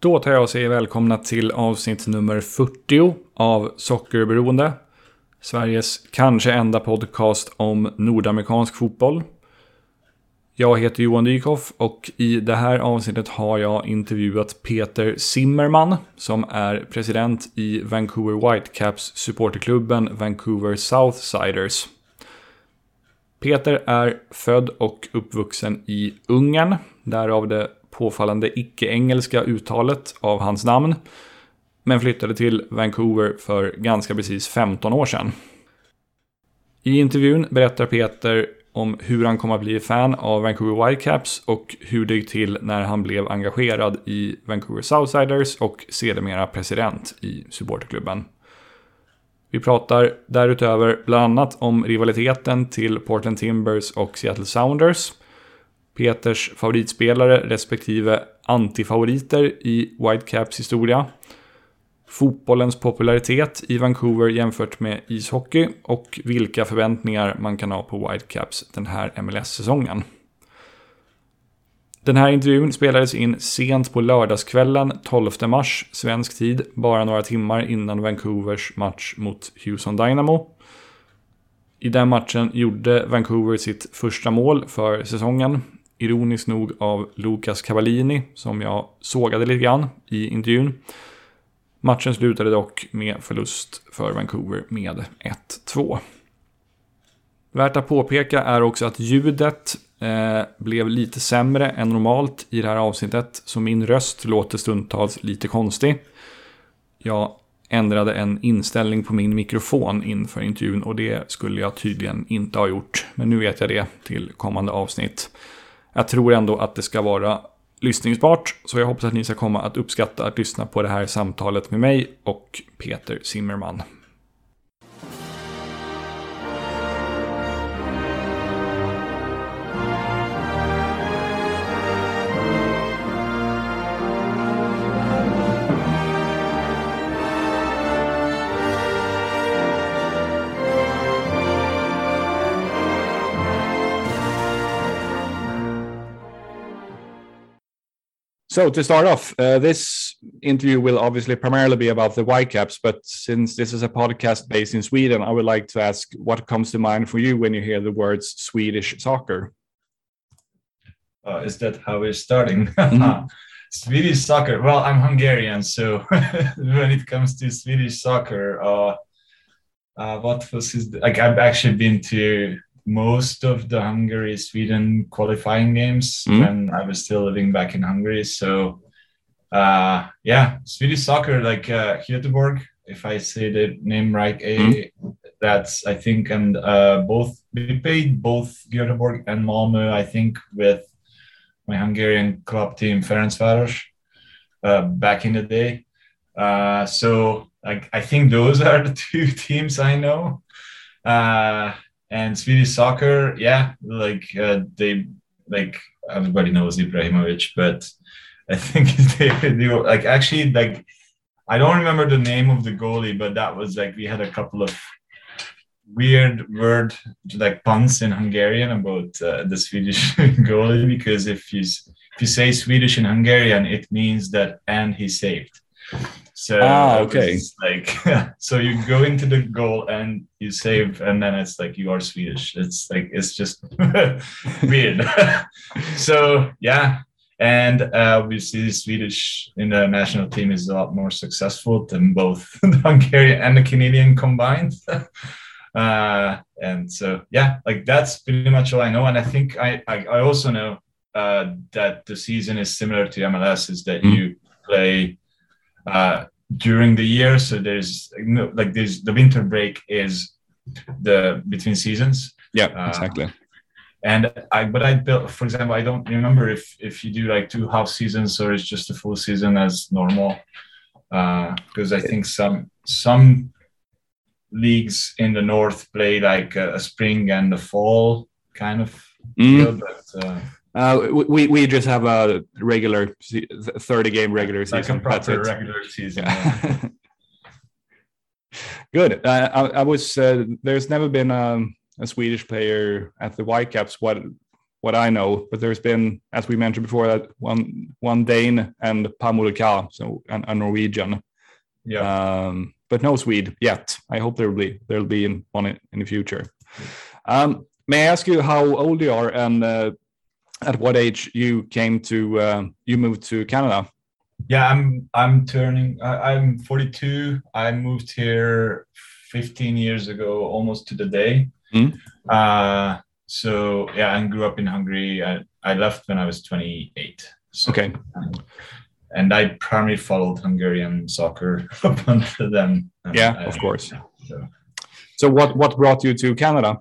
Då tar jag och säger välkomna till avsnitt nummer 40 av Sockerberoende. Sveriges kanske enda podcast om nordamerikansk fotboll. Jag heter Johan Dykhoff och i det här avsnittet har jag intervjuat Peter Zimmerman som är president i Vancouver Whitecaps supporterklubben Vancouver Southsiders. Peter är född och uppvuxen i Ungern, därav det påfallande icke-engelska uttalet av hans namn, men flyttade till Vancouver för ganska precis 15 år sedan. I intervjun berättar Peter om hur han kom att bli fan av Vancouver Whitecaps och hur det gick till när han blev engagerad i Vancouver Southsiders och sedermera president i supporterklubben. Vi pratar därutöver bland annat om rivaliteten till Portland Timbers och Seattle Sounders, Peters favoritspelare respektive antifavoriter i Whitecaps historia, fotbollens popularitet i Vancouver jämfört med ishockey och vilka förväntningar man kan ha på Whitecaps den här MLS-säsongen. Den här intervjun spelades in sent på lördagskvällen 12 mars svensk tid, bara några timmar innan Vancouvers match mot Houston Dynamo. I den matchen gjorde Vancouver sitt första mål för säsongen, ironiskt nog av Lucas Cavallini, som jag sågade lite grann i intervjun. Matchen slutade dock med förlust för Vancouver med 1-2. Värt att påpeka är också att ljudet eh, blev lite sämre än normalt i det här avsnittet, så min röst låter stundtals lite konstig. Jag ändrade en inställning på min mikrofon inför intervjun och det skulle jag tydligen inte ha gjort. Men nu vet jag det till kommande avsnitt. Jag tror ändå att det ska vara lyssningsbart, så jag hoppas att ni ska komma att uppskatta att lyssna på det här samtalet med mig och Peter Zimmerman. So to start off, uh, this interview will obviously primarily be about the Whitecaps, but since this is a podcast based in Sweden, I would like to ask what comes to mind for you when you hear the words Swedish soccer. Uh, is that how we're starting? Swedish soccer. Well, I'm Hungarian, so when it comes to Swedish soccer, uh, uh, what was his? Like, I've actually been to most of the Hungary Sweden qualifying games mm. when I was still living back in Hungary. So uh, yeah, Swedish soccer like uh, Göteborg, if I say the name right, mm. that's I think and uh, both we played both Göteborg and Malmö. I think with my Hungarian club team Ferencváros uh, back in the day. Uh, so like I think those are the two teams I know. Uh, and Swedish soccer, yeah, like uh, they like everybody knows Ibrahimovic, but I think they, were like actually like I don't remember the name of the goalie, but that was like we had a couple of weird word like puns in Hungarian about uh, the Swedish goalie because if you if you say Swedish in Hungarian, it means that and he saved. So ah, okay. Like so you go into the goal and you save and then it's like you are Swedish. It's like it's just weird. so yeah. And uh, obviously Swedish in the national team is a lot more successful than both the Hungarian and the Canadian combined. uh, and so yeah, like that's pretty much all I know. And I think I I, I also know uh, that the season is similar to MLS is that mm. you play uh, during the year. So there's you know, like there's the winter break is the between seasons. Yeah, uh, exactly. And I, but I built, for example, I don't remember if if you do like two half seasons or it's just a full season as normal. Uh because uh, I think some some leagues in the north play like a, a spring and a fall kind of mm. deal, but uh, uh, we we just have a regular thirty game regular like season. A proper regular season. Yeah. Good. Uh, I, I, was. Uh, there's never been a, a, Swedish player at the Whitecaps. What what I know, but there's been, as we mentioned before, that one one Dane and Pamul Ka, so a, a Norwegian. Yeah. Um, but no Swede yet. I hope there will be there will be in, one in the future. Um, may I ask you how old you are and uh, at what age you came to uh, you moved to Canada? Yeah, I'm I'm turning. I, I'm 42. I moved here 15 years ago, almost to the day. Mm. Uh, so yeah, I grew up in Hungary. I, I left when I was 28. So, Okay. and I primarily followed Hungarian soccer up until then. Yeah, I- of course. So, So what what brought you to Canada?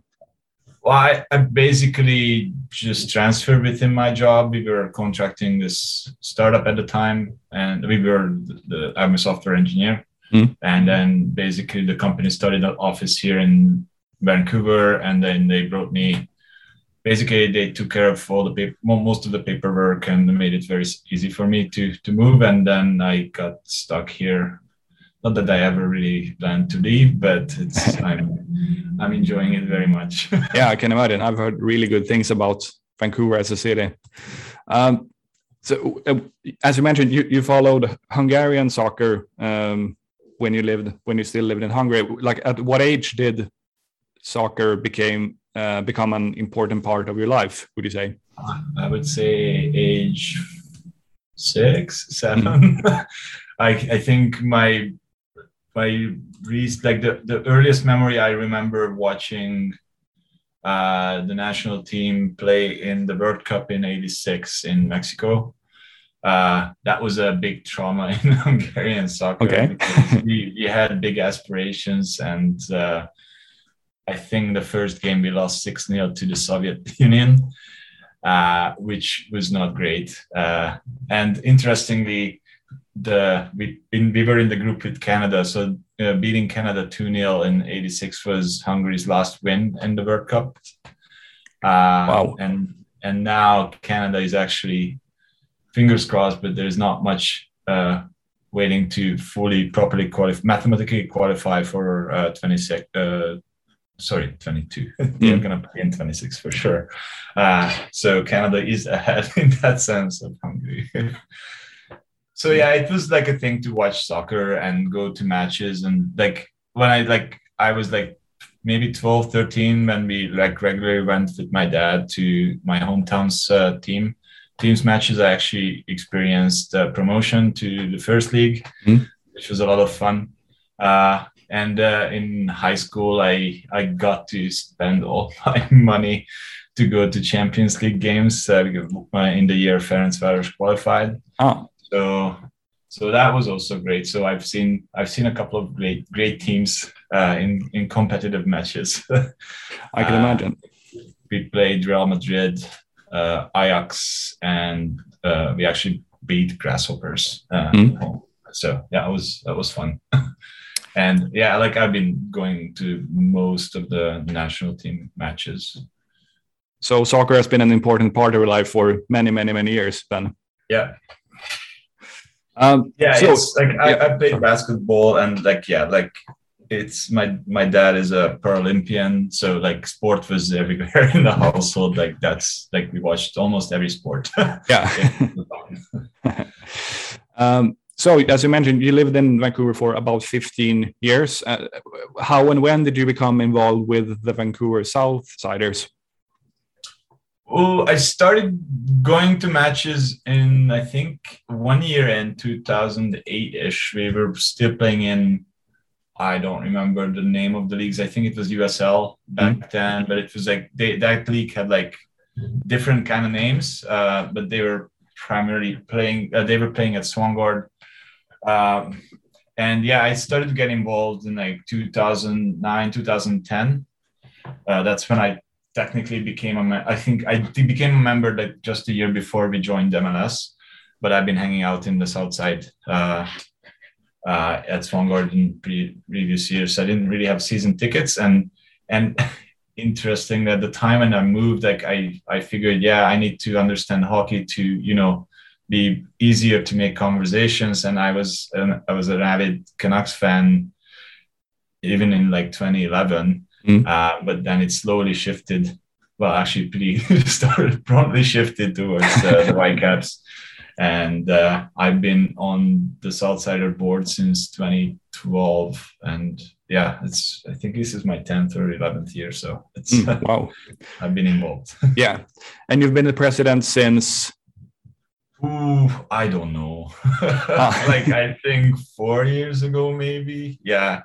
Well, I, I basically just transferred within my job. We were contracting this startup at the time, and we were the, the I'm a software engineer. Mm. And then basically the company started an office here in Vancouver, and then they brought me. Basically, they took care of all the paper, most of the paperwork, and made it very easy for me to to move. And then I got stuck here. Not that I ever really planned to leave, but it's I'm I'm enjoying it very much. yeah, I can imagine. I've heard really good things about Vancouver as a city. Um, so, uh, as you mentioned, you, you followed Hungarian soccer um, when you lived when you still lived in Hungary. Like, at what age did soccer became uh, become an important part of your life? Would you say? I would say age six, seven. I I think my my least like the, the earliest memory I remember watching uh, the national team play in the World Cup in '86 in Mexico. Uh, that was a big trauma in Hungarian soccer. Okay. we, we had big aspirations, and uh, I think the first game we lost 6 0 to the Soviet Union, uh, which was not great. Uh, and interestingly, the we in, we were in the group with Canada, so uh, beating Canada two 0 in '86 was Hungary's last win in the World Cup. Uh, Wow. And and now Canada is actually fingers crossed, but there's not much uh, waiting to fully properly qualify, mathematically qualify for uh, 26. Uh, sorry, 22. They're going to play in 26 for sure. Uh, so Canada is ahead in that sense of Hungary. So yeah, it was like a thing to watch soccer and go to matches and like when I like I was like maybe 12, 13 when we like regularly went with my dad to my hometown's uh, team teams matches. I actually experienced uh, promotion to the first league, Mm. which was a lot of fun. Uh, and uh, in high school, I I got to spend all my money to go to Champions League games uh, uh, in the year Ferencváros qualified. Oh, So so that was also great. So I've seen I've seen a couple of great great teams uh, in in competitive matches. I can Uh, imagine. we played Real Madrid, uh, Ajax, and uh, we actually beat Grasshoppers. Mm. So yeah, it was that was fun. and yeah, like I've been going to most of the national team matches. So soccer has been an important part of your life for many, many, many years. Then, Yeah, um, yeah. So- it's like I, yeah, I played basketball, and like yeah, like it's my my dad is a Paralympian, so like sport was everywhere in the household. Like that's like we watched almost every sport. yeah. um, so, as you mentioned, you lived in Vancouver for about 15 years. Uh, how and when did you become involved with the Vancouver Southsiders? Well, I started going to matches in I think one year in 2008 ish. We were still playing in I don't remember the name of the leagues. I think it was USL back then, but it was like they, that league had like different kind of names, uh, but they were primarily playing. Uh, they were playing at Swangard, um, and yeah, I started to get involved in like 2009, 2010. Uh, that's when I technically became a. I think I became a member like just a year before we joined MLS, but I've been hanging out in the South Side. Uh, uh, at Swangard in pre- previous years. I didn't really have season tickets, and and interesting at the time when I moved, like I I figured, yeah, I need to understand hockey to you know be easier to make conversations. And I was an, I was an avid Canucks fan, even in like 2011. Mm. Uh, but then it slowly shifted well, actually, pretty started promptly shifted towards uh, the Whitecaps, and uh, I've been on the Southsider board since 2012, and yeah, it's I think this is my 10th or 11th year, so it's mm, wow, I've been involved. yeah, and you've been the president since. Ooh, I don't know. ah. like I think four years ago, maybe. Yeah,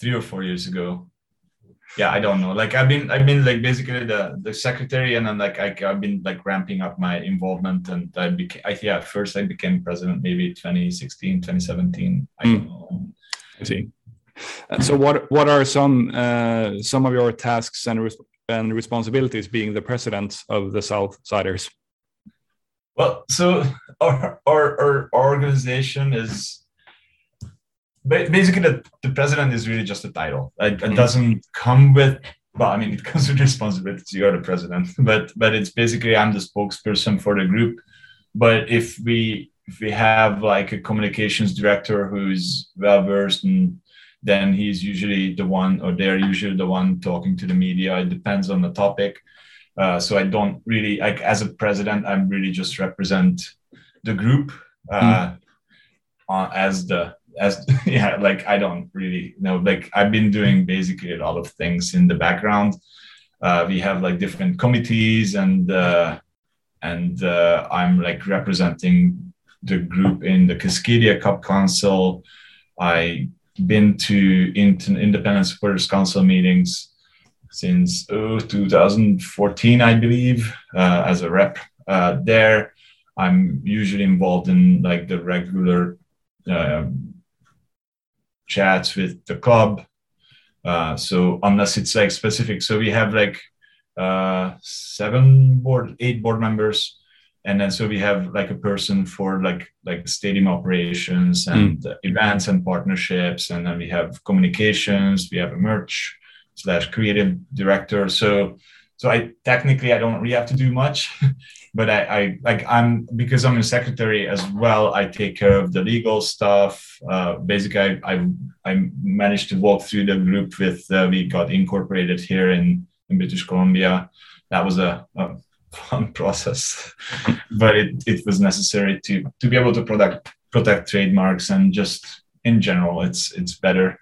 three or four years ago yeah i don't know. Like i've been i've been like basically the the secretary and then like I, i've been like ramping up my involvement and i became i yeah first i became president maybe 2016 2017 i don't hmm. know. I see. So what what are some uh, some of your tasks and res- and responsibilities being the president of the south siders? Well, so our, our, our organization is basically the, the president is really just a title. It, it mm-hmm. doesn't come with well i mean it comes with responsibilities. You're the president. But but it's basically i'm the spokesperson for the group. But if we if we have like a communications director who's well versed and then he's usually the one or they're usually the one talking to the media it depends on the topic. Uh, so i don't really like as a president i'm really just represent the group uh, mm. uh, as the as yeah like i don't really know. Like i've been doing basically a lot of things in the background. Uh, we have like different committees and uh, and uh, i'm like representing the group in the cascadia cup council. I been to inter- independent supporters council meetings since oh, 2014 i believe uh, as a rep uh, there. I'm usually involved in like the regular uh, chats with the club. Uh, so unless it's like specific, so we have like uh, seven board, eight board members, and then so we have like a person for like like stadium operations and mm. events and partnerships, and then we have communications. We have a merch slash creative director. So so I technically I don't really have to do much, but I, I like I'm because I'm a secretary as well. I take care of the legal stuff. Uh, basically, I, I, I managed to walk through the group with uh, we got incorporated here in in British Columbia. That was a, a fun process, but it, it was necessary to to be able to protect protect trademarks and just in general, it's it's better.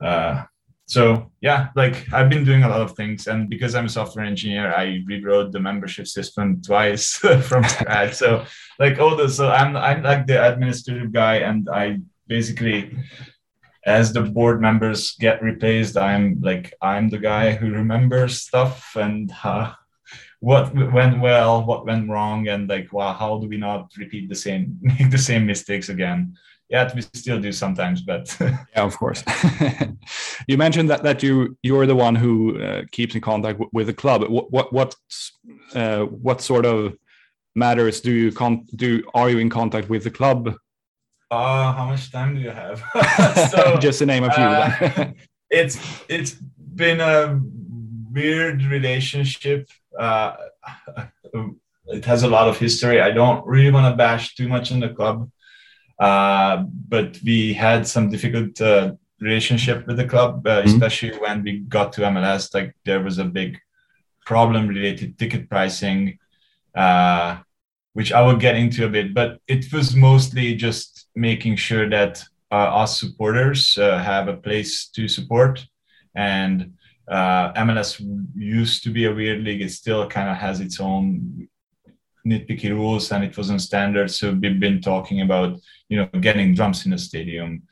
Uh, so yeah like i've been doing a lot of things and because i'm a software engineer i rewrote the membership system twice from scratch. So like all the so i'm i'm like the administrative guy and i basically as the board members get replaced i'm like i'm the guy who remembers stuff and uh, what went well what went wrong and like well how do we not repeat the same make the same mistakes again yeah we still do sometimes but yeah of course. You mentioned that that you you're the one who uh, keeps in contact with the club. What what what, uh, what sort of matters do you con do are you in contact with the club? Uh how much time do you have? So just to name a few. uh, it's it's been a weird relationship. Uh it has a lot of history. I don't really want to bash too much in the club but we had some difficult uh, relationship with the club, uh, mm-hmm. especially when we got to MLS. Like there was a big problem related ticket pricing, uh, which I will get into a bit. But it was mostly just making sure that uh, us supporters uh, have a place to support, and MLS used to be a weird league. It still kind of has its own nitpicky rules and it wasn't standard. So we've been talking about, you know, getting drums in the stadium,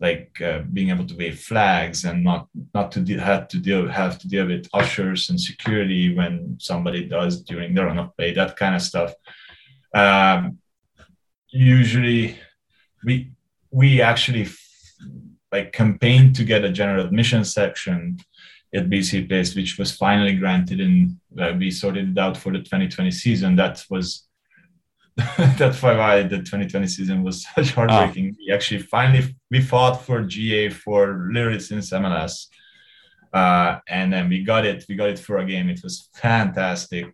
like uh, being able to wave flags and not not to de- have to deal have to deal with ushers and security when somebody does during the run of play, that kind of stuff. Um, usually, we we actually like campaigned to get a general admission section at BC Place, which was finally granted and uh, we sorted it out for the 2020 season. That was that's why the 2020 season was such heartbreaking. Oh. We actually finally we fought for GA for literally since MLS, uh, and then we got it. We got it for a game. It was fantastic,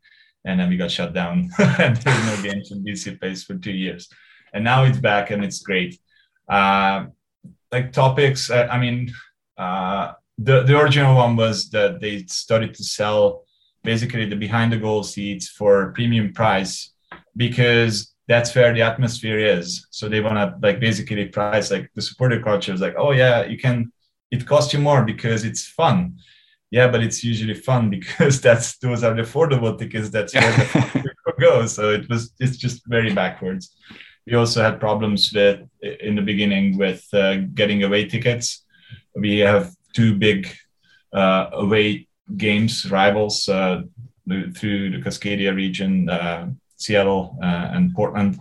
and then we got shut down. and there were no games in BC Place for two years, and now it's back and it's great. Uh, like topics, I mean, uh, the the original one was that they started to sell basically the behind the goal seats for premium price because that's where the atmosphere is. So they want to like basically price like the supporter culture is like, oh yeah, you can. It costs you more because it's fun. Yeah, but it's usually fun because that's those are the affordable tickets. That's where the go. So it was it's just very backwards. We also had problems with in the beginning with uh, getting away tickets. We have two big uh, away games rivals uh, through the Cascadia region, uh, Seattle uh, and Portland,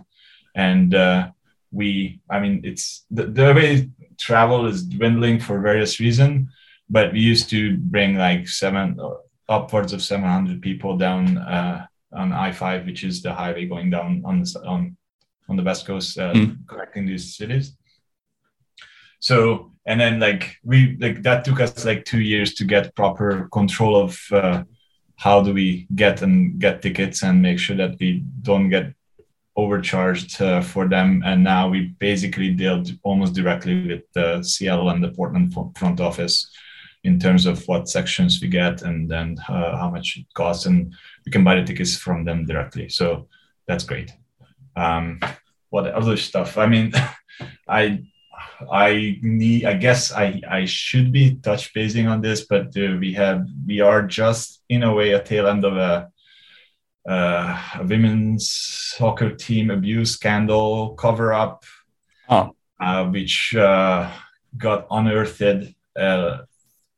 and uh, we. I mean, it's the, the way travel is dwindling for various reasons, but we used to bring like seven upwards of 700 people down on I-5, which is the highway going down on the on on the west coast, uh, mm. connecting these cities. So and then like we like that took us like two years to get proper control of uh, how do we get and get tickets and make sure that we don't get overcharged uh, for them. And now we basically deal almost directly with the Seattle and the Portland front office in terms of what sections we get and then uh, how much it costs. And we can buy the tickets from them directly. So that's great. Um, what other stuff? I mean i i need i guess i i should be touch basing on this but uh, we have we are just in a way a tail end of a, uh, a women's soccer team abuse scandal cover up oh. uh, which uh, got unearthed uh,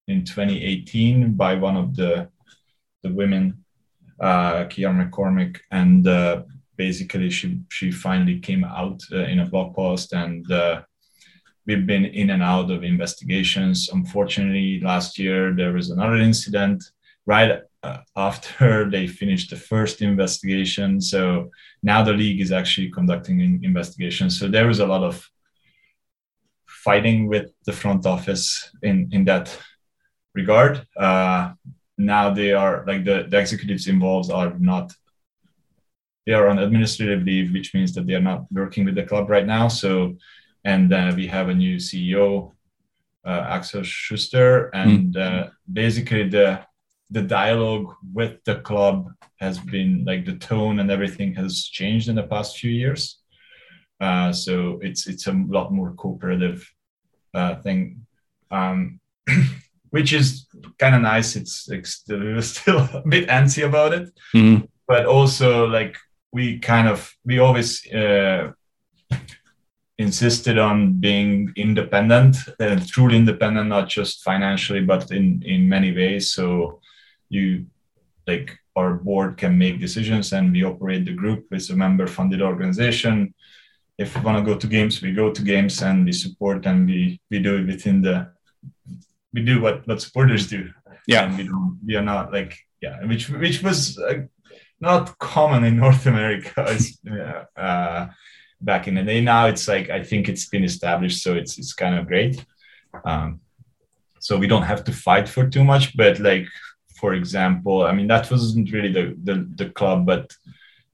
in 2018 by one of the the women, uh, Ciara McCormack, and uh, basically she she finally came out uh, in a blog post, and uh, we've been in and out of investigations. Unfortunately, last year there was another incident right uh, after they finished the first investigation. So now the league is actually conducting an investigation. So there was a lot of fighting with the front office in in that regard. Uh, now they are like the, the executives involved are not they are on administrative leave, which means that they are not working with the club right now. So, and uh, we have a new CEO, uh, Axel Schuster, and mm. basically the the dialogue with the club has been like the tone and everything has changed in the past few years. Uh, so it's it's a lot more cooperative uh, thing. Um, which is kind of nice. It's, it's still a bit antsy about it, mm-hmm. but also like we kind of we always uh, insisted on being independent, uh, truly independent, not just financially, but in in many ways. So you like our board can make decisions, and we operate the group it's a member-funded organization. If we want to go to games, we go to games, and we support, and we we do it within the we do what what supporters do. Yeah, and we don't. We are not like yeah, which which was uh, not common in North America. uh, back in the day. Now it's like I think it's been established, so it's it's kind of great. Um, so we don't have to fight for too much, but like for example, I mean that wasn't really the the, the club, but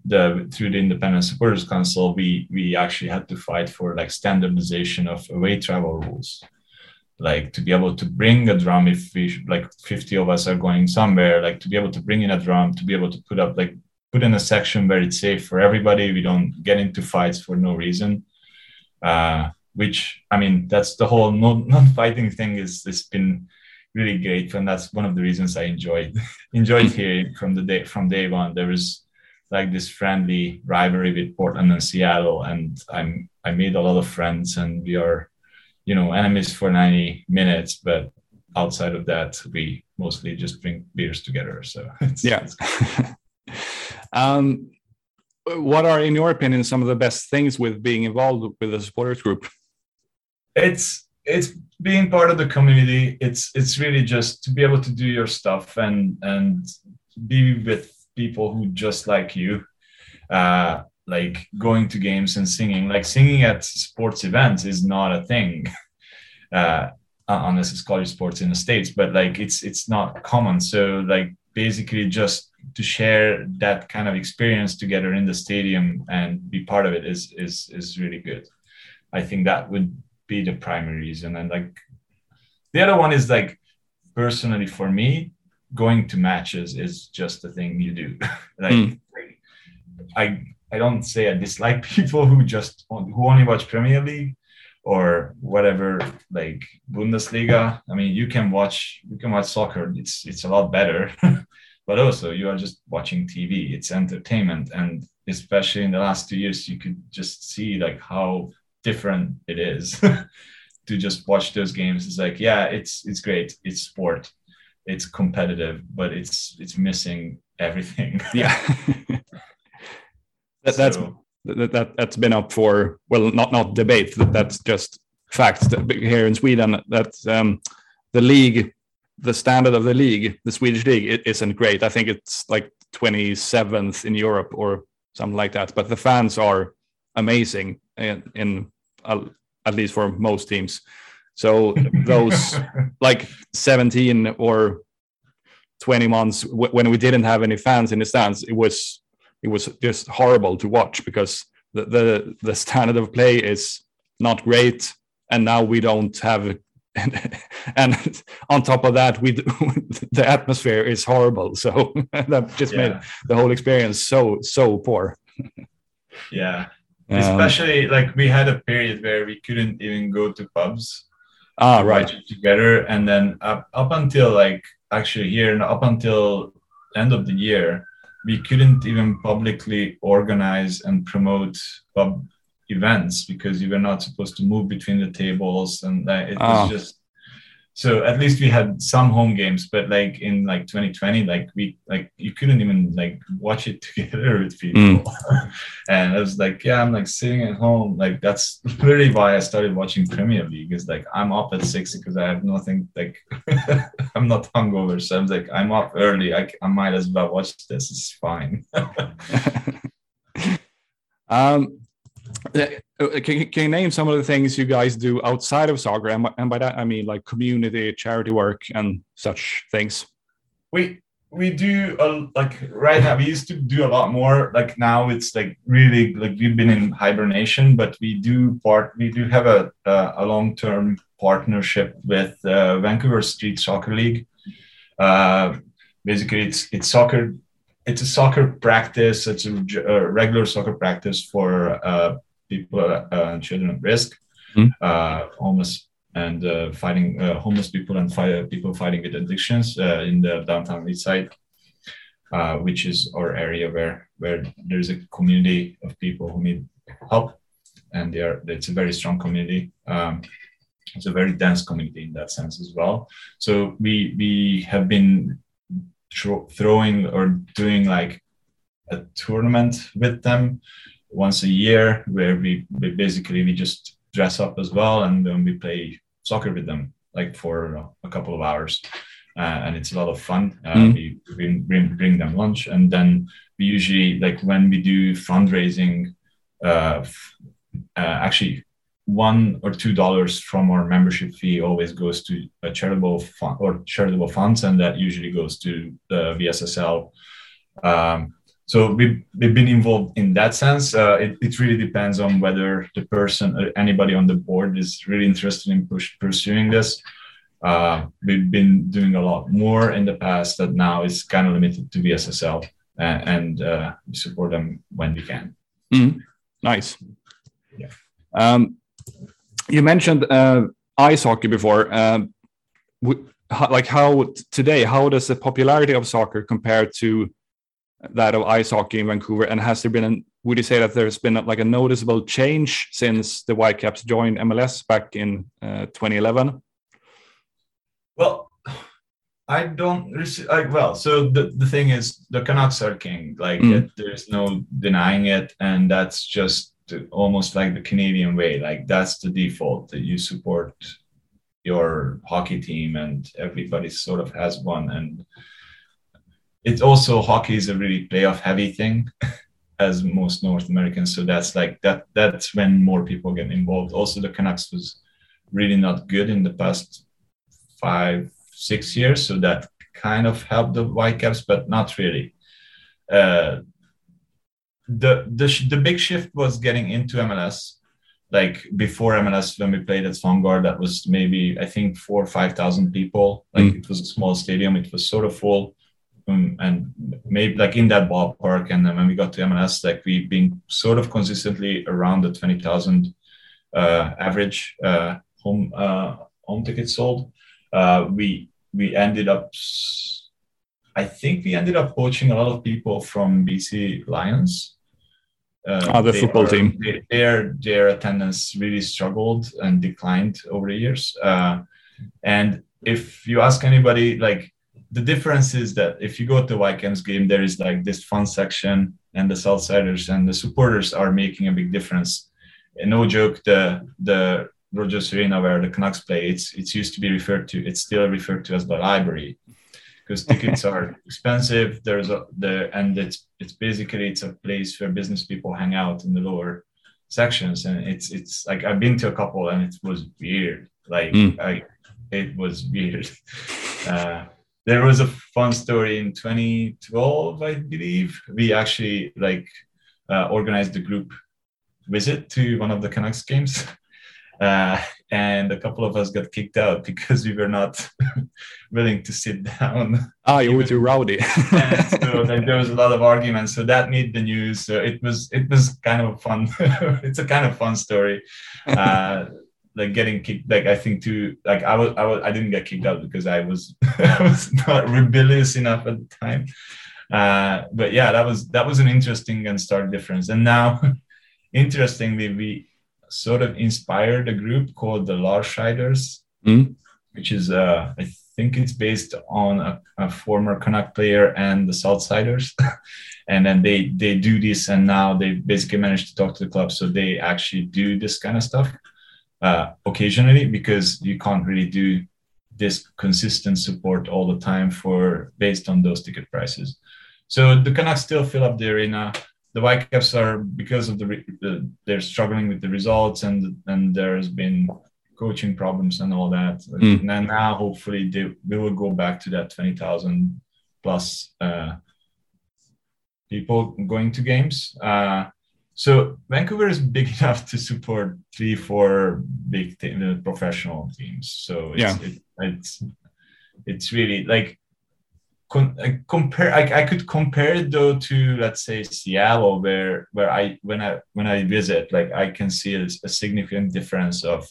the through the independent supporters council we we actually had to fight for like standardization of away travel rules like to be able to bring a drum if we like 50 of us are going somewhere like to be able to bring in a drum to be able to put up like put in a section where it's safe for everybody. We don't get into fights for no reason uh, which i mean that's the whole non-fighting thing is it's been really great. And that's one of the reasons i enjoyed enjoyed here from the day from day one. There was like this friendly rivalry with portland and seattle. And i'm i made a lot of friends and we are you know enemies for 90 minutes but outside of that we mostly just drink beers together. So it's, yeah. it's um, what are in your opinion some of the best things with being involved with the supporters group? It's it's being part of the community. It's it's really just to be able to do your stuff and and be with people who just like you. Uh like going to games and singing. Like singing at sports events is not a thing. Uh, unless it's college sports in the states but like it's it's not common. So like basically just to share that kind of experience together in the stadium and be part of it is is is really good i think that would be the primary reason and like the other one is like personally for me going to matches is just the thing you do. like Mm. I I don't say I dislike people who just who only watch Premier League or whatever like Bundesliga. I mean, you can watch you can watch soccer. It's it's a lot better. but also you are just watching TV. It's entertainment and especially in the last two years you could just see like how different it is to just watch those games. It's like, yeah, it's it's great. It's sport. It's competitive, but it's it's missing everything. Yeah. that, that's So- that, that that's been up for well not not debate that, that's just facts that here in sweden that um the league the standard of the league the swedish league it isn't great. I think it's like 27th in europe or something like that but the fans are amazing in, in uh, at least for most teams. So those like 17 or 20 months w- when we didn't have any fans in the stands it was it was just horrible to watch because the, the the standard of play is not great and now we don't have and, and on top of that we the atmosphere is horrible. So that just made the whole experience so so poor. Yeah. Um, Especially like we had a period where we couldn't even go to pubs. Ah right. together, and then up up until like actually here and up until end of the year, we couldn't even publicly organize and promote pub events because you were not supposed to move between the tables, and it was Ah. just. So at least we had some home games, but like in like 2020, like we like you couldn't even like watch it together with people. and I was like, yeah, I'm like sitting at home. Like that's literally why I started watching Premier League. Is like I'm up at six because I have nothing. Like I'm not hungover, so I'm like I'm up early. I, I might as well watch this. It's fine. um can, can you name some of the things you guys do outside of soccer? And, by- and by that i mean like community charity work and such things. We we do a, like right now we used to do a lot more. Like now it's like really like we've been in hibernation but we do part we do have a a, a long-term partnership with uh, vancouver street soccer league. Uh, basically it's it's soccer it's a soccer practice it's a regular soccer practice for uh, people uh, and children at risk Mm. uh, homeless and uh, fighting uh, homeless people and fight, people fighting with addictions uh, in the downtown east side, uh, which is our area where where there's a community of people who need help, and they are it's a very strong community. Um, it's a very dense community in that sense as well. So we we have been throwing or doing like a tournament with them once a year where we, we basically we just dress up as well and then we play soccer with them like for a couple of hours uh, and it's a lot of fun uh, Mm. we bring, bring bring them lunch and then we usually like when we do fundraising uh, uh, actually one or two dollars from our membership fee always goes to a charitable fund or charitable funds and that usually goes to the vssl um, so we've, we've been involved in that sense. Uh, it, it really depends on whether the person, or anybody on the board, is really interested in push, pursuing this. Uh, we've been doing a lot more in the past that now is kind of limited to VSSL uh, and uh, we support them when we can. Nice. Yeah. Um, you mentioned uh, ice hockey before. Um, how, like how today, how does the popularity of soccer compare to that of ice hockey in Vancouver? And has there been, an, would you say that there's been like a noticeable change since the Whitecaps joined MLS back in uh, 2011? Well, I don't. like well, so the, the thing is, the Canucks are king. Like, Mm. it, there's no denying it, and that's just the- almost like the Canadian way. Like, that's the default that you support your hockey team, and everybody sort of has one. And it's also hockey is a really playoff heavy thing, as most North Americans. So that's like that. That's when more people get involved. Also, the Canucks was really not good in the past five, six years. So that kind of helped the Whitecaps, but not really. Uh, the the sh- the big shift was getting into MLS like before MLS when we played at Swangard, that was maybe I think four or five thousand people. Like mm. it was a small stadium, it was sort of full. Um, and maybe like in that ballpark. And then when we got to MLS, like we've been sort of consistently around the 20,000 uh, average uh, home uh, home tickets sold. Uh, we we ended up, I think we ended up poaching a lot of people from BC Lions. Uh, oh, the football are, team. They, their their attendance really struggled and declined over the years. Uh, and if you ask anybody, like the difference is that if you go to Vikings game, there is like this fun section, and the Southsiders and the supporters are making a big difference. And no joke, the the Rogers Arena where the Canucks play, it's it's used to be referred to, it's still referred to as the library because tickets are expensive. There's a the and it's it's basically it's a place where business people hang out in the lower sections, and it's it's like I've been to a couple and it was weird. Like mm. I, it was weird. Uh, there was a fun story in 2012, I believe. We actually like uh, organized a group visit to one of the Canucks games. Uh, and a couple of us got kicked out because we were not willing to sit down. Ah, you were too rowdy. so like, there was a lot of arguments. So that made the news. So it was it was kind of fun. it's a kind of fun story. Uh, like getting kicked like i think to like i was i was i didn't get kicked out because i was i was not rebellious enough at the time uh but yeah that was that was an interesting and stark difference and now interestingly we sort of inspired a group called the Larshiders, mm. which is uh i think it's based on a, a former canuck player and the southsiders and then they they do this and now they basically managed to talk to the club so they actually do this kind of stuff uh, occasionally because you can't really do this consistent support all the time for based on those ticket prices. So the Canucks still fill up the arena. The Whitecaps are because of the, the they're struggling with the results and and there's been coaching problems and all that. Mm. And then now hopefully they, they will go back to that twenty thousand plus uh, people going to games. Uh, so Vancouver is big enough to support three, four big te- professional teams. So it's, yeah, it, it's it's really like con- I compare. I, I could compare it though to let's say Seattle, where where I when I when I visit, like I can see a, a significant difference of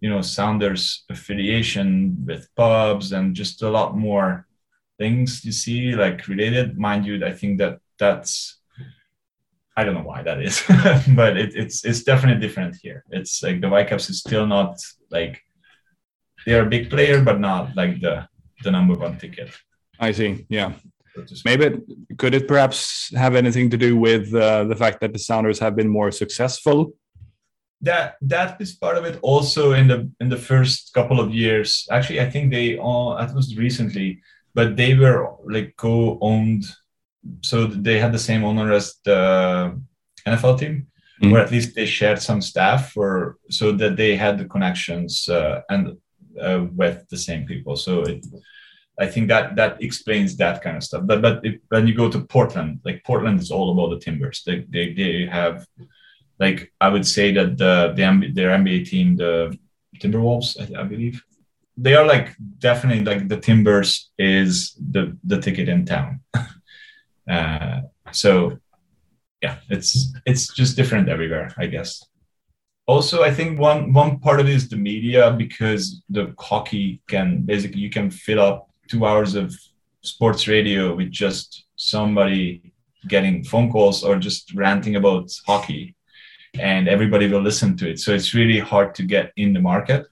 you know Sounders affiliation with pubs and just a lot more things you see like related. Mind you, I think that that's I don't know why that is, but it, it's it's definitely different here. It's like the Whitecaps is still not like they're a big player, but not like the the number one ticket. I see. Yeah. Maybe could it perhaps have anything to do with uh, the fact that the Sounders have been more successful? That that is part of it. Also, in the in the first couple of years, actually, I think they all that was recently, but they were like co-owned so they had the same owner as the NFL team, mm-hmm. or at least they shared some staff or so that they had the connections uh, and uh, with the same people. So it, I think that that explains that kind of stuff. But but if, when you go to Portland, like Portland is all about the Timbers. They they, they have like I would say that the the their NBA team, the Timberwolves, I, I believe, they are like definitely like the Timbers is the the ticket in town. Uh, so yeah, it's it's just different everywhere, I guess. Also, I think one one part of it is the media because the hockey can basically you can fill up two hours of sports radio with just somebody getting phone calls or just ranting about hockey and everybody will listen to it. So it's really hard to get in the market.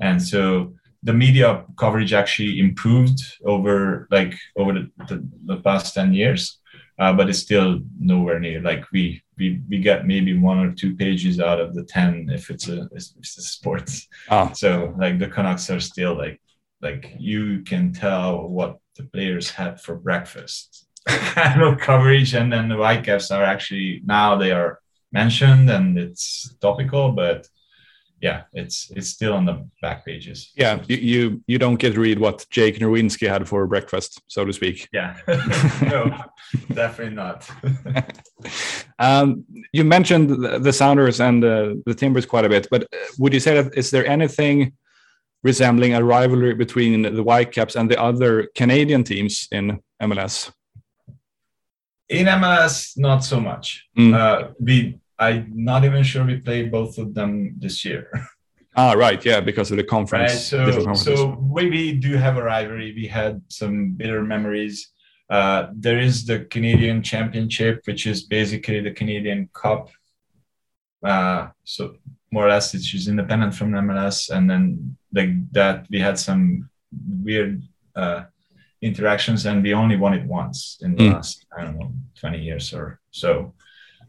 And so the media coverage actually improved over like over the, the, the past 10 years uh, but it's still nowhere near. Like we we we get maybe one or two pages out of the 10 if it's a if it's a sports. Oh. so like the canucks are still like like you can tell what the players had for breakfast no coverage and then the whitecaps are actually now they are mentioned and it's topical but yeah, it's it's still on the back pages. Yeah, you you, you don't get to read what Jake Nerwinski had for breakfast, so to speak. Yeah, no, definitely not. Um, you mentioned the Sounders and uh, the Timbers quite a bit, but uh, would you say that is there anything resembling a rivalry between the Whitecaps and the other Canadian teams in MLS? In MLS, not so much. Mm. Uh, we, I'm not even sure we play both of them this year. Ah, right, yeah, because of the conference. Right, so, so we, we do have a rivalry. We had some bitter memories. Uh, there is the Canadian Championship, which is basically the Canadian Cup. Uh, so more or less, it's just independent from MLS, and then like that, we had some weird uh, interactions, and we only won it once in the mm. last I don't know twenty years or so.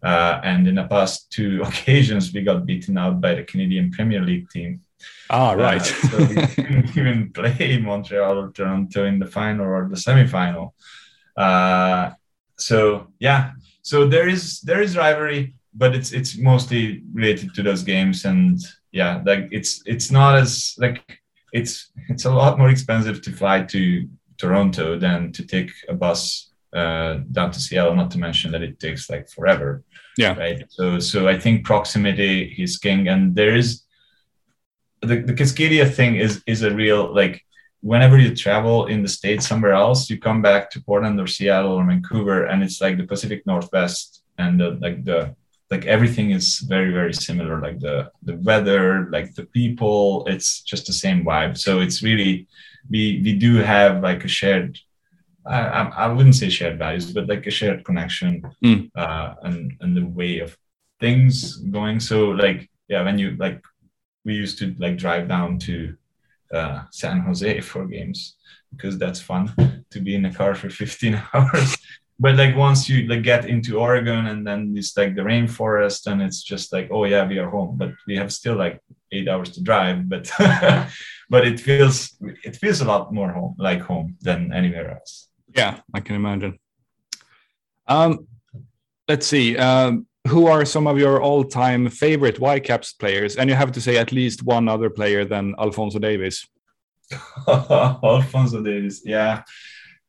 Uh, and in the past two occasions, we got beaten out by the Canadian Premier League team. Ah, uh, right. So we didn't even play Montreal or Toronto in the final or the semifinal. Uh, so yeah, so there is there is rivalry, but it's it's mostly related to those games, and yeah, like it's it's not as like it's it's a lot more expensive to fly to Toronto than to take a bus uh, down to Seattle. Not to mention that it takes like forever. Yeah. Right. So so I think proximity is king, and there is the the Cascadia thing is is a real like whenever you travel in the states somewhere else, you come back to Portland or Seattle or Vancouver, and it's like the Pacific Northwest, and the, like the like everything is very very similar. Like the the weather, like the people, it's just the same vibe. So it's really we we do have like a shared I, I wouldn't say shared values, but like a shared connection mm. uh, and and the way of things going. So like yeah, when you like we used to like drive down to uh, San Jose for games because that's fun to be in a car for 15 hours. But like once you like get into Oregon and then it's like the rainforest and it's just like oh yeah we are home, but we have still like eight hours to drive. But but it feels it feels a lot more home like home than anywhere else. Yeah, I can imagine. Um, let's see. Um, who are some of your all-time favorite Whitecaps players? And you have to say at least one other player than Alfonso Davies. Alfonso Davies, yeah,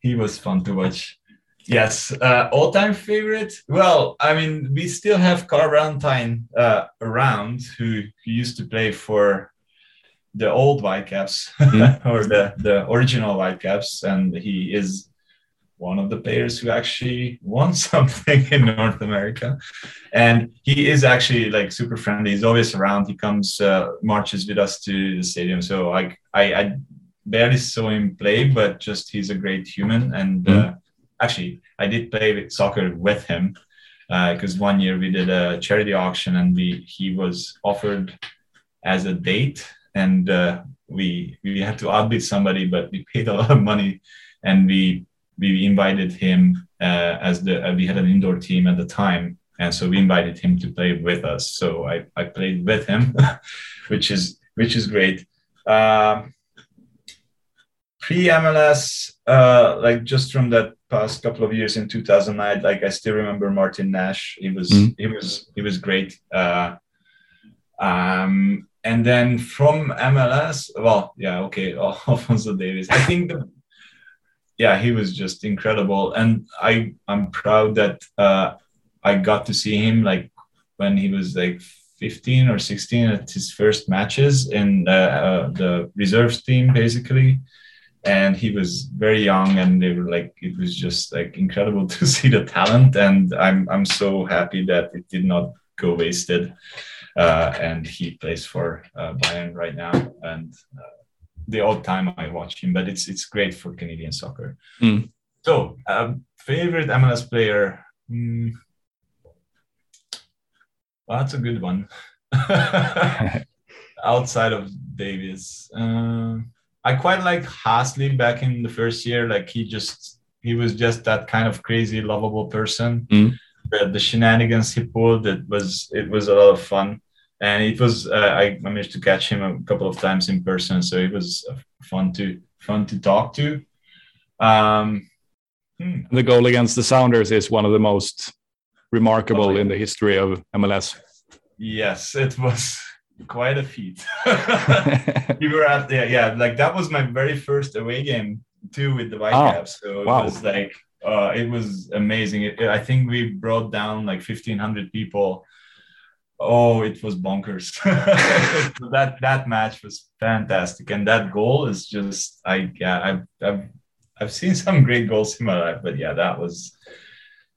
he was fun to watch. Yes, uh, all-time favorite. Well, I mean, we still have Carl Valentine uh, around, who, who used to play for the old Whitecaps mm-hmm. or the the original Whitecaps, and he is one of the players who actually won something in North America. And he is actually like super friendly. He's always around. He comes, uh, marches with us to the stadium. So I, I, I barely saw him play, but just he's a great human. And mm-hmm. Actually, I did play soccer with him because uh, one year we did a charity auction and we he was offered as a date and uh, we we had to outbid somebody, but we paid a lot of money and we we invited him uh, as the uh, we had an indoor team at the time and so we invited him to play with us. So i, I played with him which is which is great. Uh, pre mls uh, like just from that past couple of years in 2009 like i still remember martin nash he was mm-hmm. he was he was great uh, um, and then from mls well yeah okay alfonso Davies. i think the yeah, he was just incredible, and I I'm proud that uh, I got to see him like when he was like 15 or 16 at his first matches in uh, uh, the reserves team basically and he was very young and they were like it was just like incredible to see the talent and i'm i'm so happy that it did not go wasted uh, and he plays for uh, bayern right now and uh, the odd time I watch him, but it's it's great for Canadian soccer. Mm. So, um, favorite MLS player? Mm, well, that's a good one. Outside of Davies, uh, I quite like Hassli back in the first year. Like he just he was just that kind of crazy, lovable person. Mm. The, the shenanigans he pulled, it was it was a lot of fun and it was uh, I managed to catch him a couple of times in person, so it was fun to fun to talk to. Um, hmm. The goal against the Sounders is one of the most remarkable oh, in the history of MLS. Yes, it was quite a feat. we were at yeah, yeah, like that was my very first away game too with the Whitecaps. Oh, so it wow. was like uh, it was amazing. It, I think we brought down like 1,500 people. Oh, it was bonkers. that that match was fantastic, and that goal is just I yeah I've I've I've seen some great goals in my life, but yeah, that was.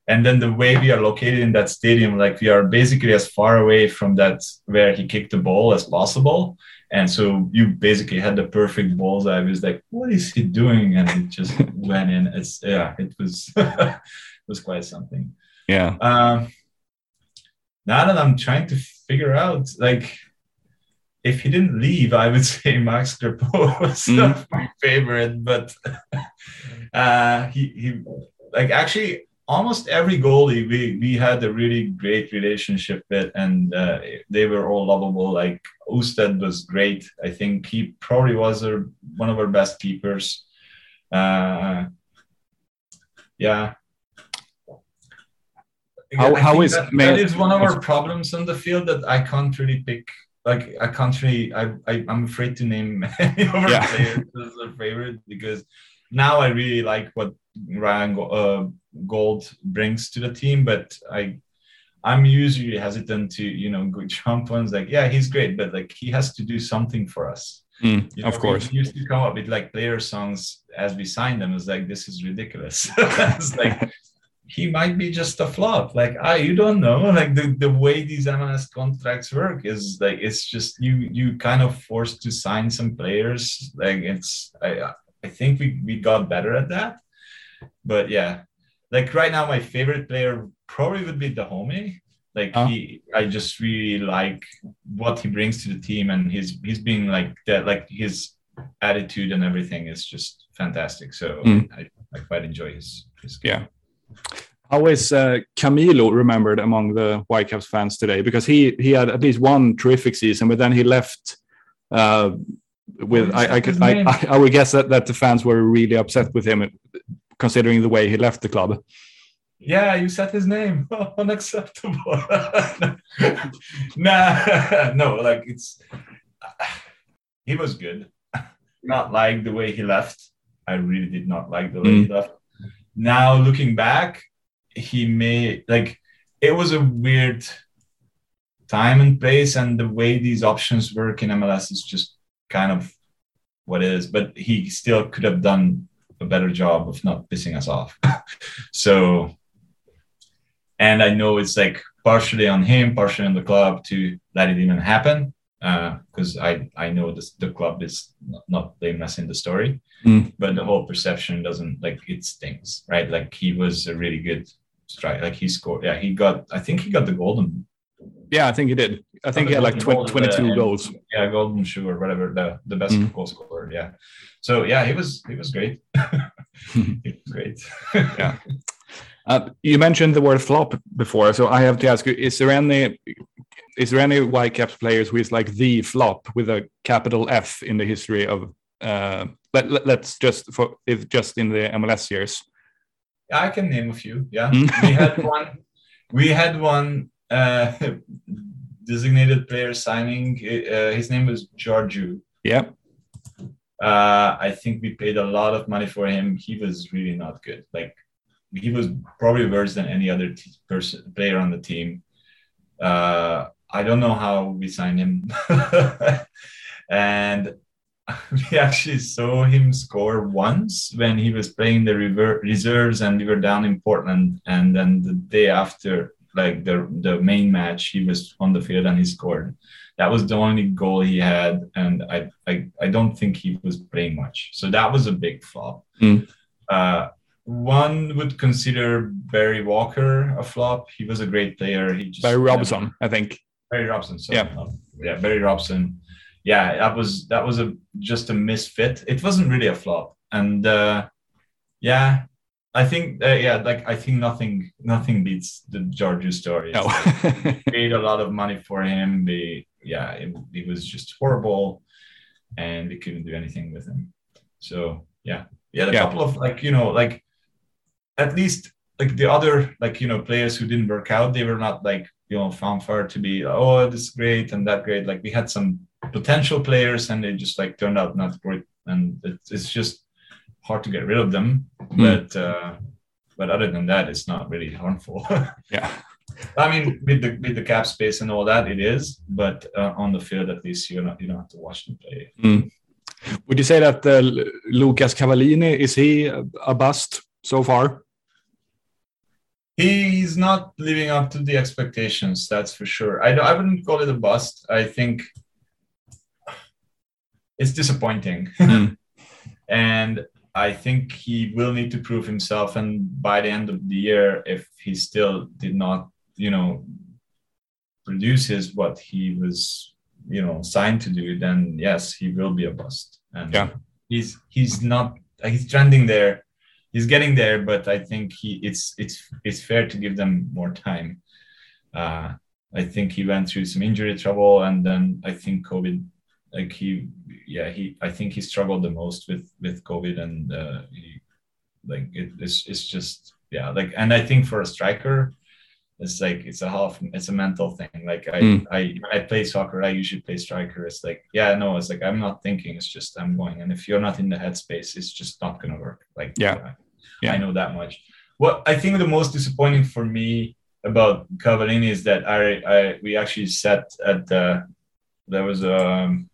And then the way we are located in that stadium, like we are basically as far away from that where he kicked the ball as possible. And so you basically had the perfect balls. I was like, what is he doing? And it just went in. It's yeah, it was it was quite something. Yeah. Um, now that I'm trying to figure out, like, if he didn't leave, I would say Max Crepeau was Mm. my favorite. But uh, he he like actually almost every goalie we we had a really great relationship with, and uh, they were all lovable. Like Ousted was great. I think he probably was our, one of our best keepers. Uh, yeah. How- how is- that, may- that is one of our problems on the field that I can't really pick. Like I can't really. I, I I'm afraid to name any of our Yeah. players as a favorite because now I really like what Ryan uh, Gauld brings to the team, but I I'm usually hesitant to you know go jump on like yeah he's great, but like he has to do something for us. Mm, You of course. we used to come up with like player songs as we signed them. It's like this is ridiculous. it's like he might be just a flop. Like ah, you don't know. Like the, the way these MLS contracts work is like it's just you you kind of forced to sign some players. Like it's I I think we we got better at that. But yeah, like right now my favorite player probably would be Dájome. Like Oh. he, I just really like what he brings to the team, and he's he's being like that, like his attitude and everything is just fantastic. So Mm. I, I quite enjoy his his Yeah. How is uh, Camilo remembered among the Whitecaps fans today? Because he he had at least one terrific season, but then he left. Uh, with I I, could, I. I I would guess that, that the fans were really upset with him, considering the way he left the club. Yeah, you said his name. Unacceptable. nah, no, like it's he was good. Not like the way he left. I really did not like the way he mm. left. Now looking back, he may like it was a weird time and place, and the way these options work in MLS is just kind of what it is. But he still could have done a better job of not pissing us off. so and I know it's like partially on him, partially on the club to let it even happen. Because I I know this the club is not, not blameless in the story, Mm. but the whole perception doesn't like it stings, right? Like he was a really good strike. Like he scored. Yeah, he got. I think he got the golden. Yeah, I think he did. I think he had like 20, 22 goals. Yeah, golden shoe or whatever the the best Mm. goal scorer. Yeah. So yeah, he was he was great. he was great. Yeah. Uh, you mentioned the word flop before, so I have to ask you: Is there any is there any Whitecaps players who is like the flop with a capital F in the history of? Uh, let, let, us just for if just in the MLS years. I can name a few. Yeah, Mm. we had one. We had one uh, designated player signing. Uh, his name was Georgiou. Yeah, Uh, I think we paid a lot of money for him. He was really not good. Like he was probably worse than any other t- person player on the team. Uh, I don't know how we signed him, and we actually saw him score once when he was playing the rever- reserves and we were down in Portland. And then the day after, like the the main match, he was on the field and he scored. That was the only goal he had, and I I, I don't think he was playing much. So that was a big flop. Mm. Uh, one would consider Barry Walker a flop. He was a great player. He just Barry never- Robson, I think. Barry Robson. Sorry. Yeah. Oh, yeah, Barry Robson. Yeah, that was that was a just a misfit. It wasn't really a flop, and uh, yeah, I think uh, yeah, like I think nothing nothing beats the Georgiou story. No. paid a lot of money for him. They yeah, it, it was just horrible, and they couldn't do anything with him. So yeah, yeah, a Yeah. couple of like you know like at least like the other like you know players who didn't work out, they were not like you know fanfare to be oh this is great and that great. Like we had some potential players and they just like turned out not great, and it's, it's just hard to get rid of them. Hmm. But uh, but other than that, it's not really harmful. Yeah. I mean, with the with the cap space and all that, it is. But uh, on the field, at least you're not you don't have to watch them play. Mm. Would you say that uh, Lucas Cavallini is he a bust so far? He's not living up to the expectations. That's for sure. I I wouldn't call it a bust. I think it's disappointing, Mm. and I think he will need to prove himself. And by the end of the year, if he still did not, you know, produces what he was, you know, signed to do, then yes, he will be a bust. And Yeah. he's he's not he's trending there. He's getting there, but I think he it's it's it's fair to give them more time. Uh, I think he went through some injury trouble, and then I think COVID, like he, yeah, he, I think he struggled the most with with COVID, and uh, he, like it, it's it's just yeah, like, and I think for a striker, it's like it's a half, it's a mental thing. Like I, Mm. I, I play soccer, I usually play striker. It's like yeah, no, it's like I'm not thinking. It's just I'm going, and if you're not in the headspace, it's just not gonna work. Like Yeah. Yeah. I know that much. What I think the most disappointing for me about Cavallini is that I, I we actually sat at the there was a um,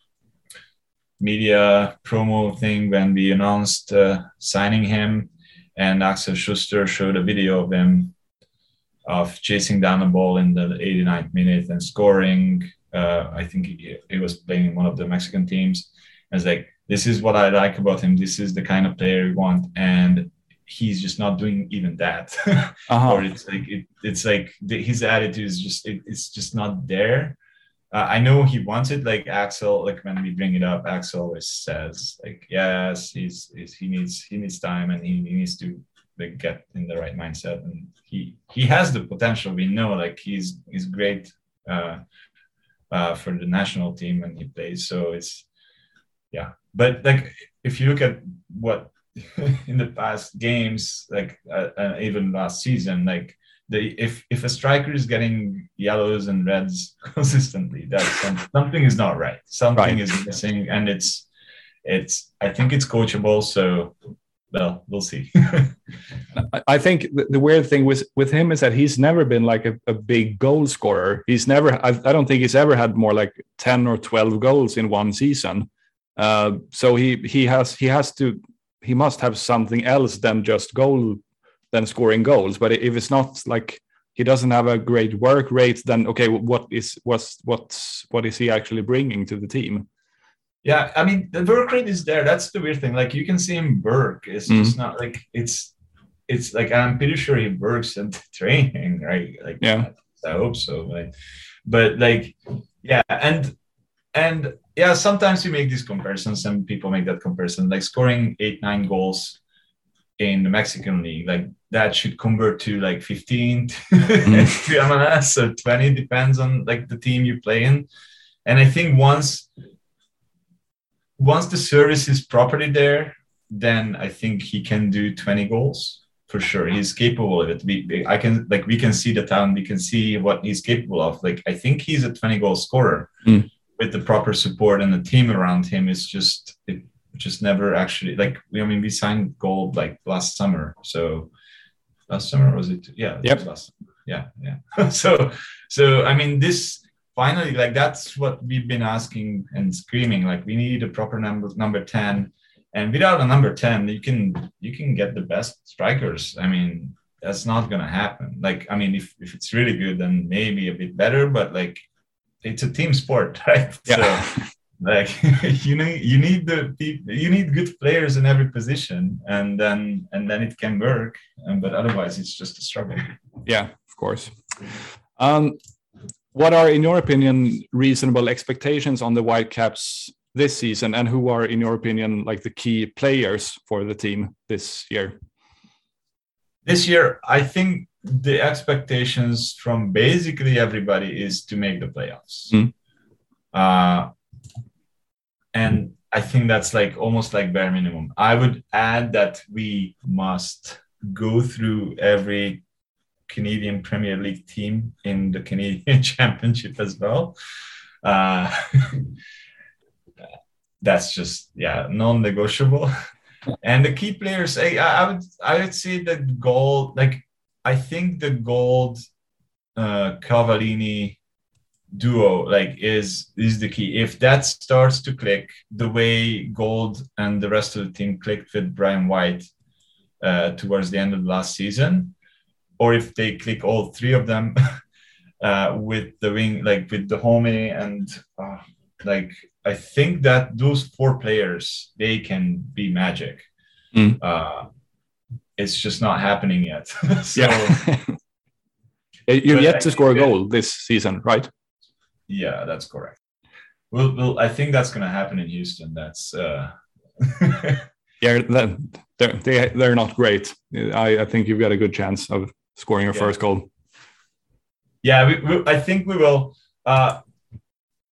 media promo thing when we announced uh, signing him, and Axel Schuster showed a video of him of chasing down the ball in the 89th minute and scoring. Uh, I think he, he was playing in one of the Mexican teams. I was like, this is what I like about him. This is the kind of player we want, and he's just not doing even that. Uh-huh. or it's like it, it's like the, his attitude is just it, it's just not there. Uh, I know he wants it. Like Axel, like when we bring it up, Axel always says like, yes, he's, he's he needs he needs time and he, he needs to like get in the right mindset. And he he has the potential. We know like he's he's great uh, uh, for the national team when he plays. So it's yeah. But like if you look at what in the past games, like uh, uh, even last season, like the if if a striker is getting yellows and reds consistently, that some, something is not right. Something Right. is missing, and it's it's. I think it's coachable. So, well, we'll see. I- think the, the weird thing with with him is that he's never been like a, a big goal scorer. He's never. I, I don't think he's ever had more like ten or twelve goals in one season. Uh, so he he has he has to he must have something else than just goal than scoring goals. But if it's not like he doesn't have a great work rate, then okay, what is what's what's what is he actually bringing to the team? Yeah, I mean the work rate is there. That's the weird thing. Like you can see him work. It's Mhm. just not like it's it's like I'm pretty sure he works at training, right? Like Yeah. I hope so. Like, but like yeah, and and yeah, sometimes we make these comparisons and people make that comparison. Like scoring eight, nine goals in the Mexican league, like that should convert to like 15 to, Mm. to MLS or 20, depends on like the team you play in. And I think once once the service is properly there, then I think he can do 20 goals for sure. He's capable of it. We, I can like we can see the talent, we can see what he's capable of. Like I think he's a 20 goal scorer Mm. with the proper support and the team around him. It's just it just never actually like we, I mean we signed Gauld like last summer. So last summer was it? Yeah, Yep. last. Yeah, yeah. so so I mean this finally like that's what we've been asking and screaming like we need a proper number number 10 and without a number 10 you can you can get the best strikers i mean that's not going to happen like i mean if, if it's really good then maybe a bit better but like it's a team sport right Yeah. so like you need you need the you need good players in every position and then and then it can work but otherwise it's just a struggle Yeah, of course. Um, what are, in your opinion, reasonable expectations on the Whitecaps this season, and who are, in your opinion, like the key players for the team this year? this year i think the expectations from basically everybody is to make the playoffs Mm. uh, and i think that's like almost like bare minimum. I would add that we must go through every canadian premier league team in the canadian championship as well. Uh, that's just yeah non-negotiable. And the key players, I, I would I would say that Gauld, like I think the Gauld uh Cavallini duo like is is the key. If that starts to click the way Gauld and the rest of the team clicked with Brian White uh, towards the end of the last season, or if they click all three of them uh, with the wing, like with Dájome and uh, like I think that those four players they can be magic. Mm. Uh, it's just not happening yet. so, yeah. You're yet to score a goal this season, right? Yeah, that's correct. Well, well, I think that's going to happen in Houston. That's uh, Yeah, they're, they, they're not great. I, I think you've got a good chance of scoring your Yeah. first goal. yeah. We, we, I think we will. Uh,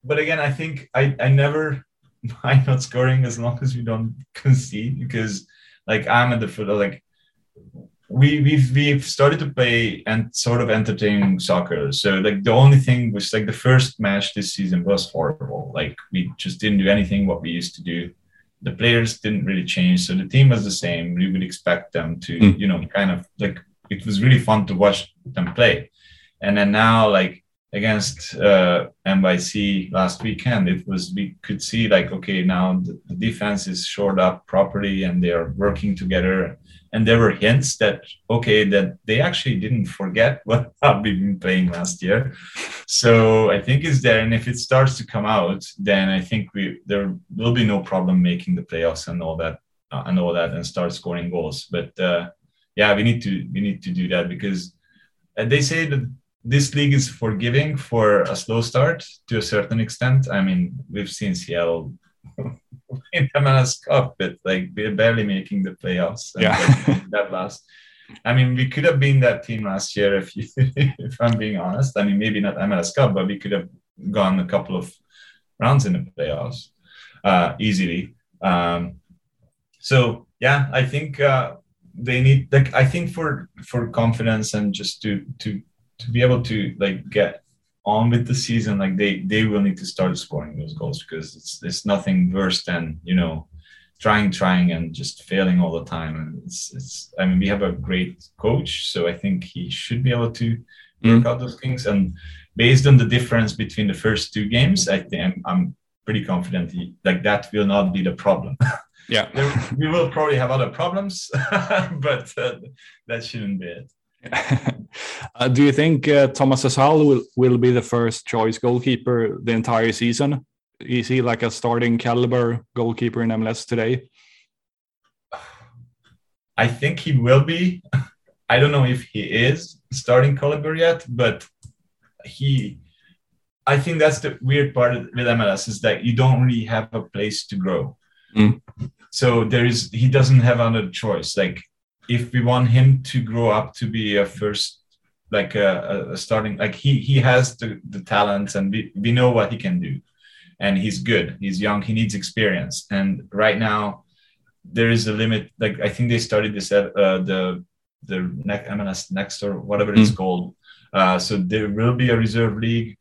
but again, I think I, I never mind not scoring as long as we don't concede because, like, I'm at the foot of like we we've we've started to play and sort of entertaining soccer. So like the only thing was like the first match this season was horrible. Like we just didn't do anything what we used to do. The players didn't really change, so the team was the same. We would expect them to, Mm. you know, kind of like it was really fun to watch them play. And then now, like against uh, NYC last weekend, it was we could see like okay now the, the defense is shored up properly and they are working together. And there were hints that okay that they actually didn't forget what we've been playing last year. So I think it's there, and if it starts to come out, then I think we there will be no problem making the playoffs and all that uh, and all that and start scoring goals. But uh, yeah, we need to we need to do that because uh, they say that this league is forgiving for a slow start to a certain extent. I mean, we've seen Seattle in MLS Cup, but like we're barely making the playoffs. Yeah. that- that last. I mean, we could have been that team last year if you, if I'm being honest. I mean, maybe not MLS Cup, but we could have gone a couple of rounds in the playoffs uh, easily. Um, so yeah, I think uh, they need like I think for for confidence and just to to to be able to like get on with the season, like they they will need to start scoring those goals because it's it's nothing worse than you know trying trying and just failing all the time and it's it's I mean we have a great coach so I think he should be able to work Mm. out those things and based on the difference between the first two games I think I'm, I'm pretty confident he, like that will not be the problem Yeah. there, we will probably have other problems but uh, that shouldn't be it uh, do you think uh, Thomas Hasal will, will be the first choice goalkeeper the entire season? Is he like a starting caliber goalkeeper in MLS today? I think he will be. I don't know if he is starting caliber yet, but he. I think that's the weird part with MLS is that you don't really have a place to grow. Mm. So there is he doesn't have another choice. Like if we want him to grow up to be a first, like a, a starting, like he he has the the talent and we we know what he can do, and he's good. He's young. He needs experience, and right now there is a limit. Like I think they started this at uh, the the next MLS next or whatever it's called. Uh, so there will be a reserve league,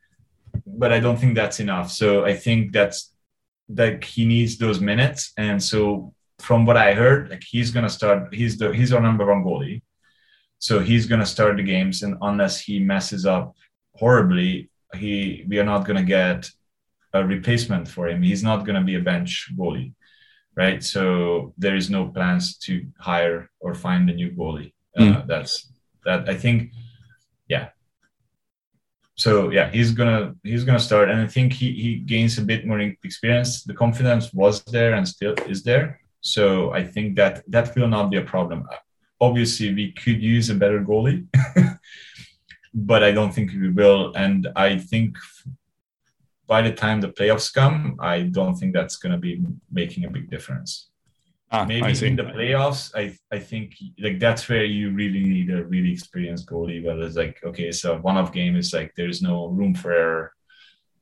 but I don't think that's enough. So I think that's like he needs those minutes, and so from what I heard, like he's gonna start. He's the he's our number one goalie, so he's gonna start the games, and unless he messes up horribly, he we are not gonna get a replacement for him. He's not gonna be a bench goalie right? So there is no plans to hire or find a new goalie. Uh, that's that. I think, yeah. So yeah, he's gonna he's gonna start, and I think he he gains a bit more experience. The confidence was there and still is there. So I think that that will not be a problem. Obviously, we could use a better goalie, but I don't think we will. And I think by the time the playoffs come, I don't think that's going to be making a big difference. Ah, I Maybe in the playoffs, I I think like that's where you really need a really experienced goalie. Where it's like, okay, so one-off game is like there's no room for error.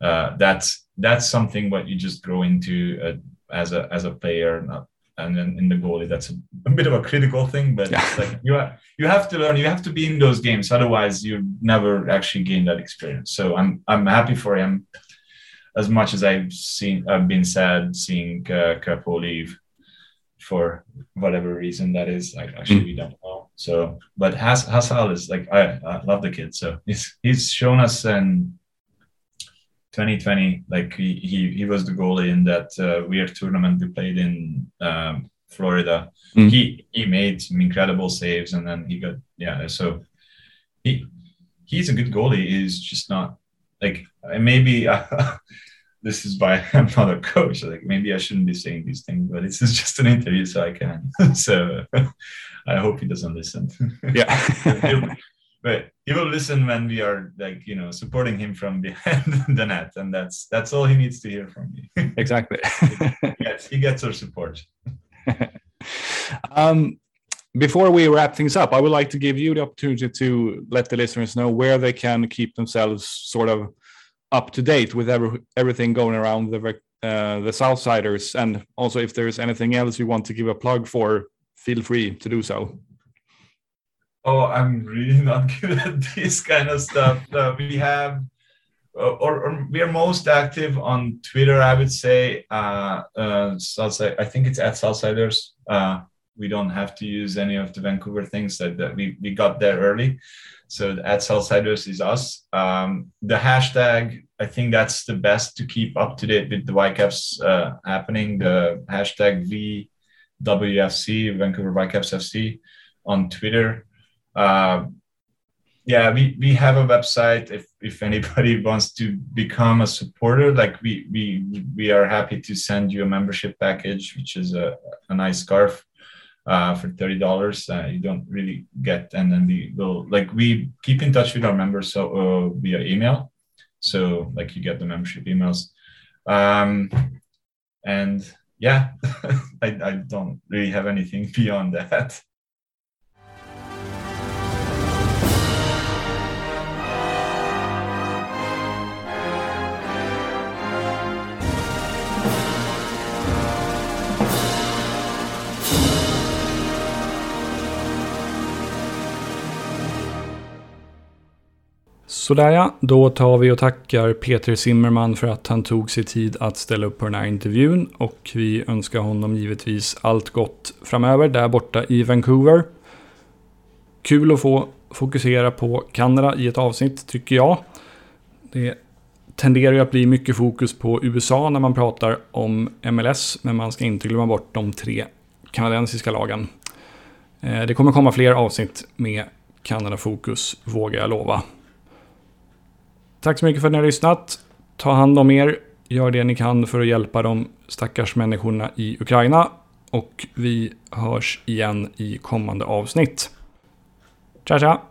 Uh, that's that's something what you just grow into uh, as a as a player, not and then in the goalie, that's a, a bit of a critical thing. But it's like you have you have to learn. You have to be in those games, otherwise you never actually gain that experience. So I'm I'm happy for him as much as I've seen, I've been sad seeing uh, Capo leave for whatever reason that is. Like actually, mm. we don't know. So, but Has Hasal is like I, I love the kid. So he's he's shown us in 2020 like he he, he was the goalie in that uh, weird tournament we played in um, Florida. Mm. He he made some incredible saves and then he got yeah. So he he's a good goalie. He's just not like maybe. Uh, this is why I'm not a coach. Like maybe I shouldn't be saying these things, but this is just an interview, so I can. so I hope he doesn't listen. Yeah. But he will listen when we are like you know supporting him from behind the net, and that's that's all he needs to hear from me. exactly. he, gets, he gets our support. um, before we wrap things up, I would like to give you the opportunity to let the listeners know where they can keep themselves sort of up to date with every, everything going around the uh, the Southsiders, and also if there's anything else you want to give a plug for, feel free to do so. Oh, I'm really not good at this kind of stuff. Uh, we have, uh, or, or, we are most active on Twitter. I would say, uh, uh. I think it's at Southsiders. Uh, we don't have to use any of the Vancouver things that, that we we got there early. So at Southsiders is us. Um, the hashtag, I think that's the best to keep up to date with the Whitecaps uh, happening. The hashtag VWFC, Vancouver Whitecaps FC, on Twitter. Uh, yeah, we, we have a website. If if anybody wants to become a supporter, like we we we are happy to send you a membership package, which is a, a nice scarf uh, for thirty dollars. Uh, you don't really get, and then we will like we keep in touch with our members so uh, via email. So like you get the membership emails, um, and yeah, I, I don't really have anything beyond that. Sådär ja, då tar vi och tackar Peter Zimmerman för att han tog sig tid att ställa upp på den här intervjun. Och vi önskar honom givetvis allt gott framöver där borta i Vancouver. Kul att få fokusera på Kanada i ett avsnitt tycker jag. Det tenderar ju att bli mycket fokus på USA när man pratar om MLS, men man ska inte glömma bort de tre kanadensiska lagen. Eh, det kommer komma fler avsnitt med Kanada-fokus, vågar jag lova. Tack så mycket för att ni har lyssnat. Ta hand om er. Gör det ni kan för att hjälpa de stackars människorna i Ukraina. Och vi hörs igen i kommande avsnitt. Ciao, ciao!